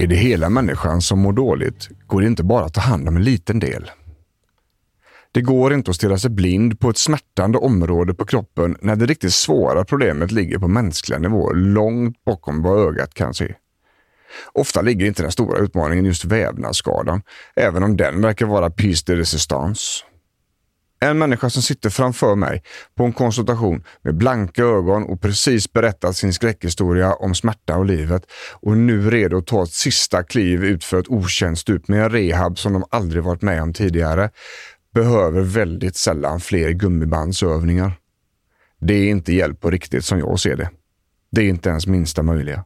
Är det hela människan som mår dåligt går det inte bara att ta hand om en liten del. Det går inte att stirra sig blind på ett smärtande område på kroppen när det riktigt svåra problemet ligger på mänskliga nivåer långt bakom vad ögat kan se. Ofta ligger inte den stora utmaningen just vävnadsskadan, även om den verkar vara piece de resistance. En människa som sitter framför mig på en konsultation med blanka ögon och precis berättat sin skräckhistoria om smärta och livet och nu redo att ta ett sista kliv ut för ett okänt stup med en rehab som de aldrig varit med om tidigare, behöver väldigt sällan fler gummibandsövningar. Det är inte hjälp på riktigt som jag ser det. Det är inte ens minsta möjliga.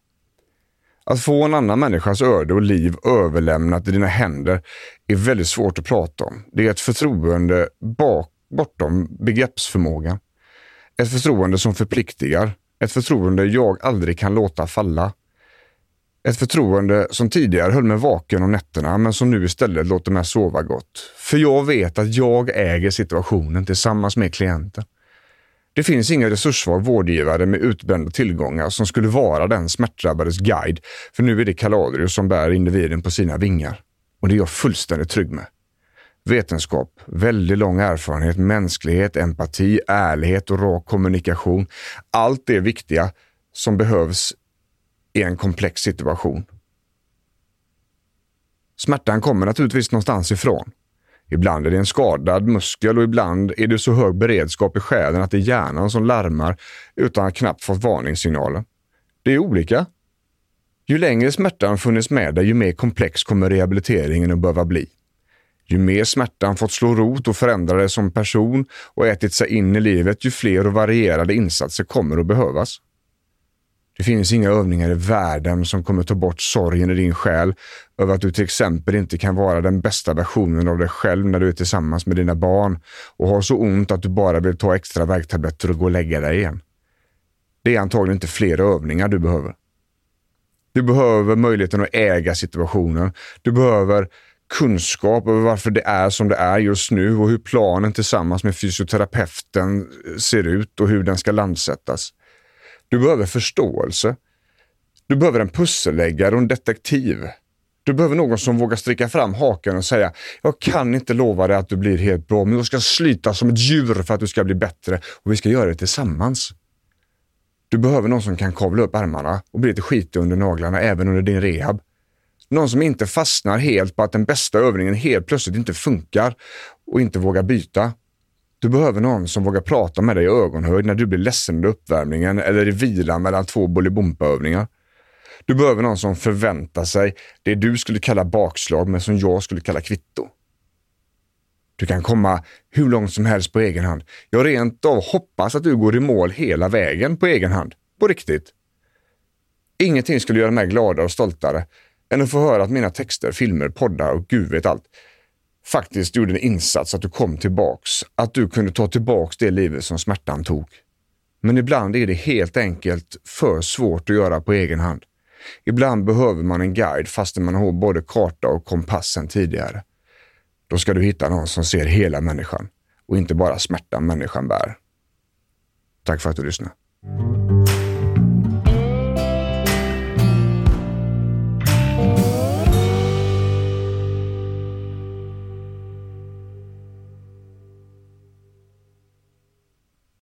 Att få en annan människas öde och liv överlämnat i dina händer är väldigt svårt att prata om. Det är ett förtroende bak, bortom begreppsförmågan. Ett förtroende som förpliktigar. Ett förtroende jag aldrig kan låta falla. Ett förtroende som tidigare höll mig vaken om nätterna, men som nu istället låter mig sova gott. För jag vet att jag äger situationen tillsammans med klienten. Det finns ingen resurssvag vårdgivare med utbrända tillgångar som skulle vara den smärtdrabbades guide, för nu är det Kaladrius som bär individen på sina vingar. Och det är jag fullständigt trygg med. Vetenskap, väldigt lång erfarenhet, mänsklighet, empati, ärlighet och rak kommunikation. Allt det viktiga som behövs i en komplex situation. Smärtan kommer naturligtvis någonstans ifrån. Ibland är det en skadad muskel och ibland är det så hög beredskap i själen att det är hjärnan som larmar utan att knappt fått varningssignaler. Det är olika. Ju längre smärtan funnits med dig, ju mer komplex kommer rehabiliteringen att behöva bli. Ju mer smärtan fått slå rot och förändra dig som person och ätit sig in i livet, ju fler och varierade insatser kommer att behövas. Det finns inga övningar i världen som kommer ta bort sorgen i din själ över att du till exempel inte kan vara den bästa versionen av dig själv när du är tillsammans med dina barn och har så ont att du bara vill ta extra värktabletter och gå och lägga dig igen. Det är antagligen inte fler övningar du behöver. Du behöver möjligheten att äga situationen. Du behöver kunskap över varför det är som det är just nu och hur planen tillsammans med fysioterapeuten ser ut och hur den ska landsättas. Du behöver förståelse. Du behöver en pusselläggare och en detektiv. Du behöver någon som vågar sträcka fram hakan och säga, jag kan inte lova dig att du blir helt bra, men jag ska slita som ett djur för att du ska bli bättre och vi ska göra det tillsammans. Du behöver någon som kan kavla upp ärmarna och bli lite skitig under naglarna även under din rehab. Någon som inte fastnar helt på att den bästa övningen helt plötsligt inte funkar och inte vågar byta. Du behöver någon som vågar prata med dig i ögonhöjd när du blir ledsen under uppvärmningen eller i vilan mellan två bolibompa-övningar. Du behöver någon som förväntar sig det du skulle kalla bakslag, men som jag skulle kalla kvitto. Du kan komma hur långt som helst på egen hand. Jag rent av hoppas att du går i mål hela vägen på egen hand. På riktigt. Ingenting skulle göra mig gladare och stoltare än att få höra att mina texter, filmer, poddar och gud vet allt faktiskt gjorde en insats, att du kom tillbaks. Att du kunde ta tillbaks det livet som smärtan tog. Men ibland är det helt enkelt för svårt att göra på egen hand. Ibland behöver man en guide fastän man har både karta och kompass sedan tidigare. Då ska du hitta någon som ser hela människan och inte bara smärtan människan bär. Tack för att du lyssnade.